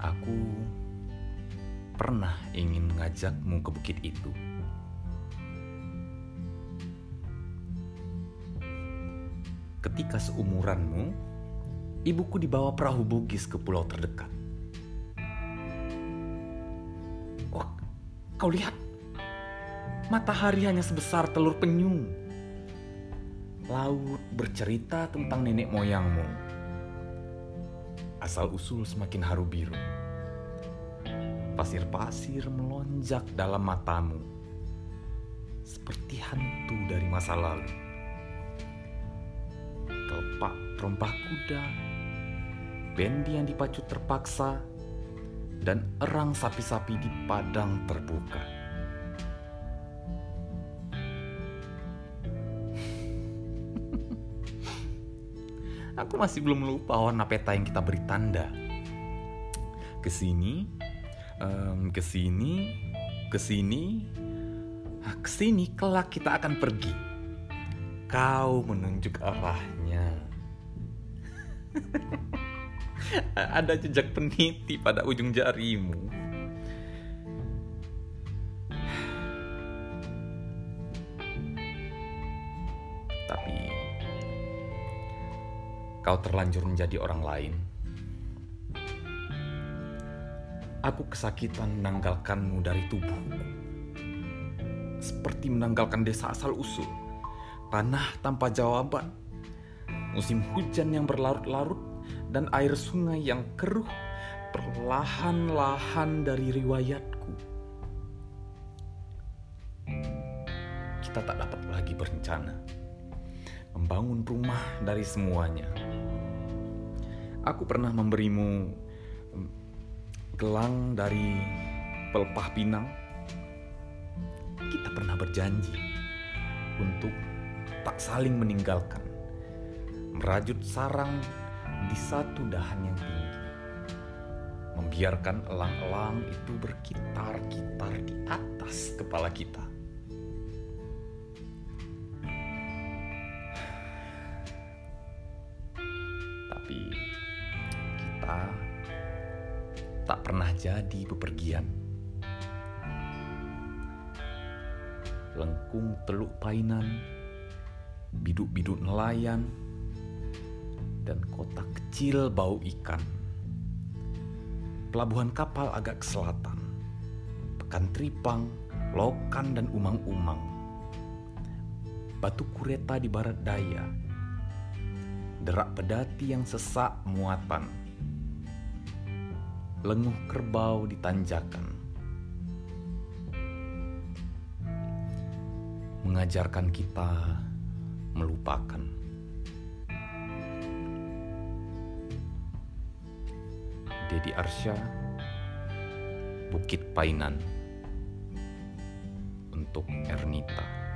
Aku pernah ingin mengajakmu ke bukit itu. Ketika seumuranmu, ibuku dibawa perahu bugis ke pulau terdekat. Wah, kau lihat, matahari hanya sebesar telur penyu. Laut bercerita tentang nenek moyangmu. Asal usul semakin haru biru. Pasir-pasir melonjak dalam matamu. Seperti hantu dari masa lalu. Kelepak terompah kuda, bendi yang dipacu terpaksa, dan erang sapi-sapi di padang terbuka. Aku masih belum lupa warna peta yang kita beri tanda. Ke sini, um, ke sini, ke sini, ke sini, kelak kita akan pergi. Kau menunjuk arahnya. Ada jejak peniti pada ujung jarimu. Tapi kau terlanjur menjadi orang lain. Aku kesakitan menanggalkanmu dari tubuhku. Seperti menanggalkan desa asal usul. Tanah tanpa jawaban. Musim hujan yang berlarut-larut dan air sungai yang keruh perlahan-lahan dari riwayatku. Kita tak dapat lagi berencana membangun rumah dari semuanya. Aku pernah memberimu gelang dari pelepah pinang. Kita pernah berjanji untuk tak saling meninggalkan, merajut sarang di satu dahan yang tinggi, membiarkan elang-elang itu berkitar-kitar di atas kepala kita. Tapi tak pernah jadi bepergian. Lengkung teluk painan, biduk-biduk nelayan, dan kota kecil bau ikan. Pelabuhan kapal agak ke selatan, Pekan Tripang, Lokan dan Umang-Umang. Batu Kureta di barat daya, derak pedati yang sesak muatan, lenguh kerbau di tanjakan, mengajarkan kita melupakan. Dedi Arsya, Bukit Painan, untuk Ernita.